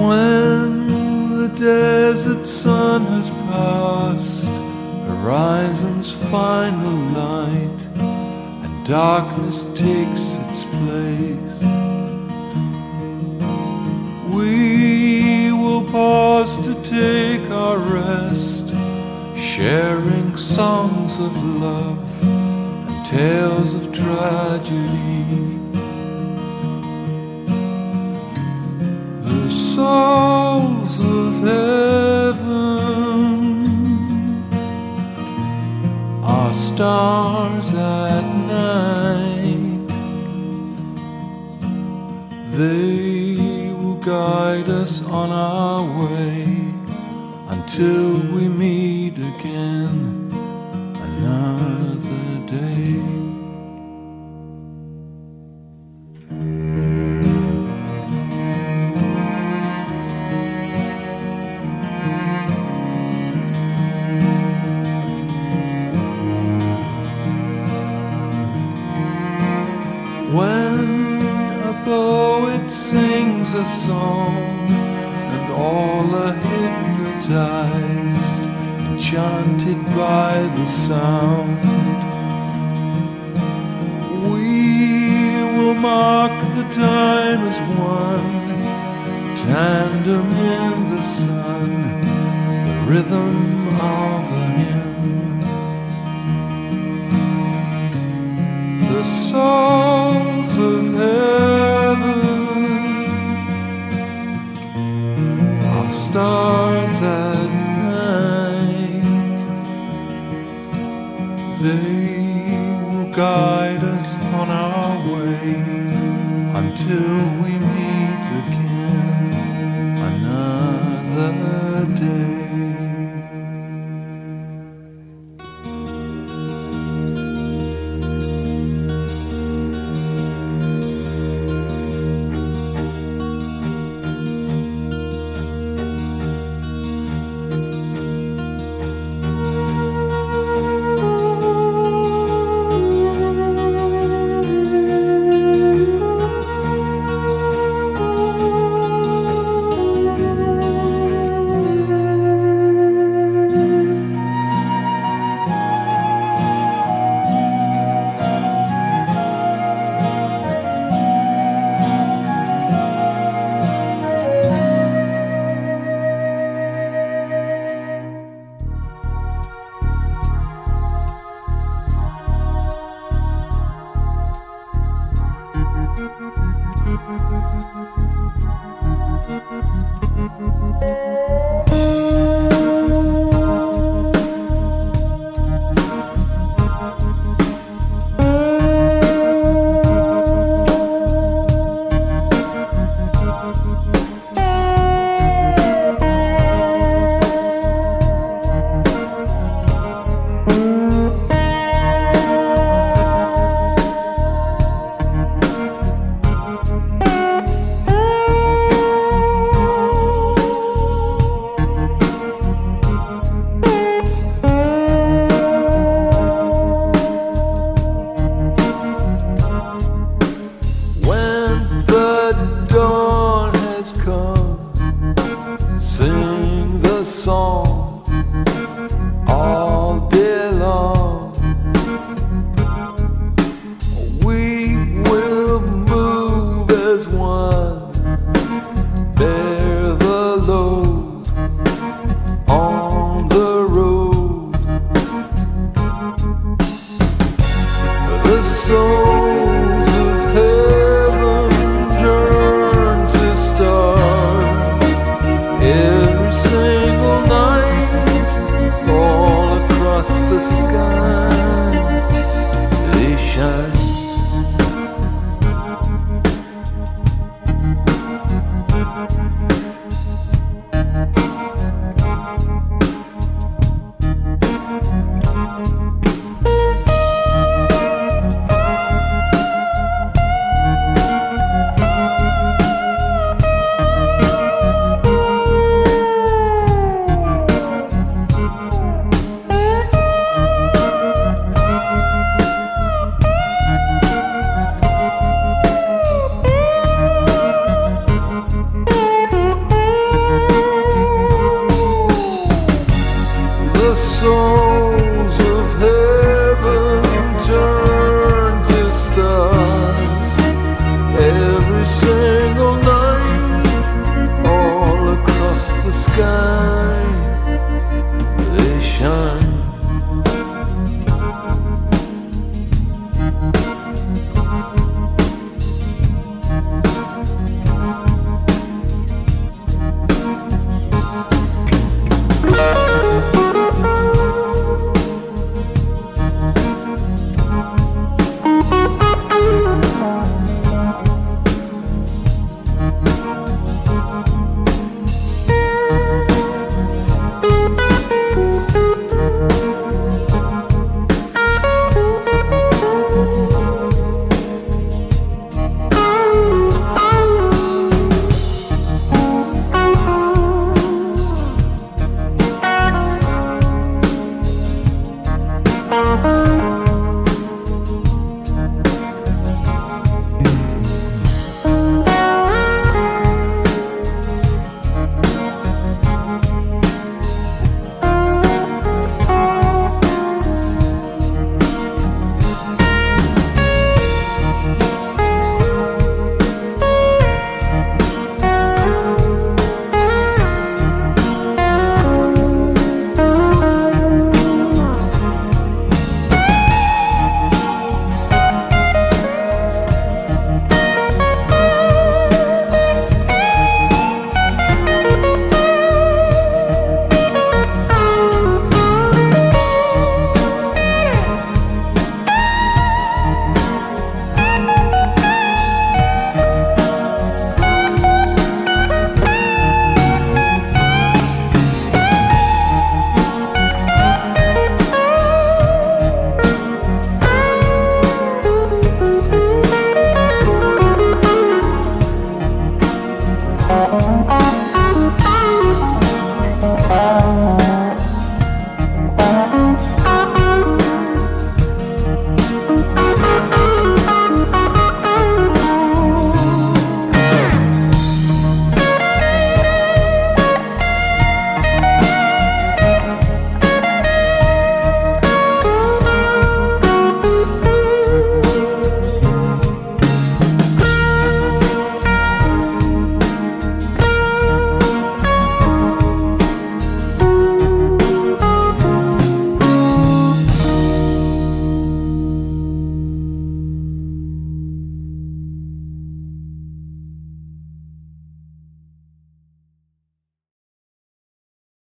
When the desert sun has passed, horizon's final light, and darkness takes its place, we will pause to take our rest, sharing songs of love and tales of tragedy. Souls of heaven are stars at night. They will guide us on our way until we meet hypnotized, enchanted by the sound, we will mark the time as one, tandem in the sun, the rhythm of a hymn. the souls of heaven are stars They will guide soul.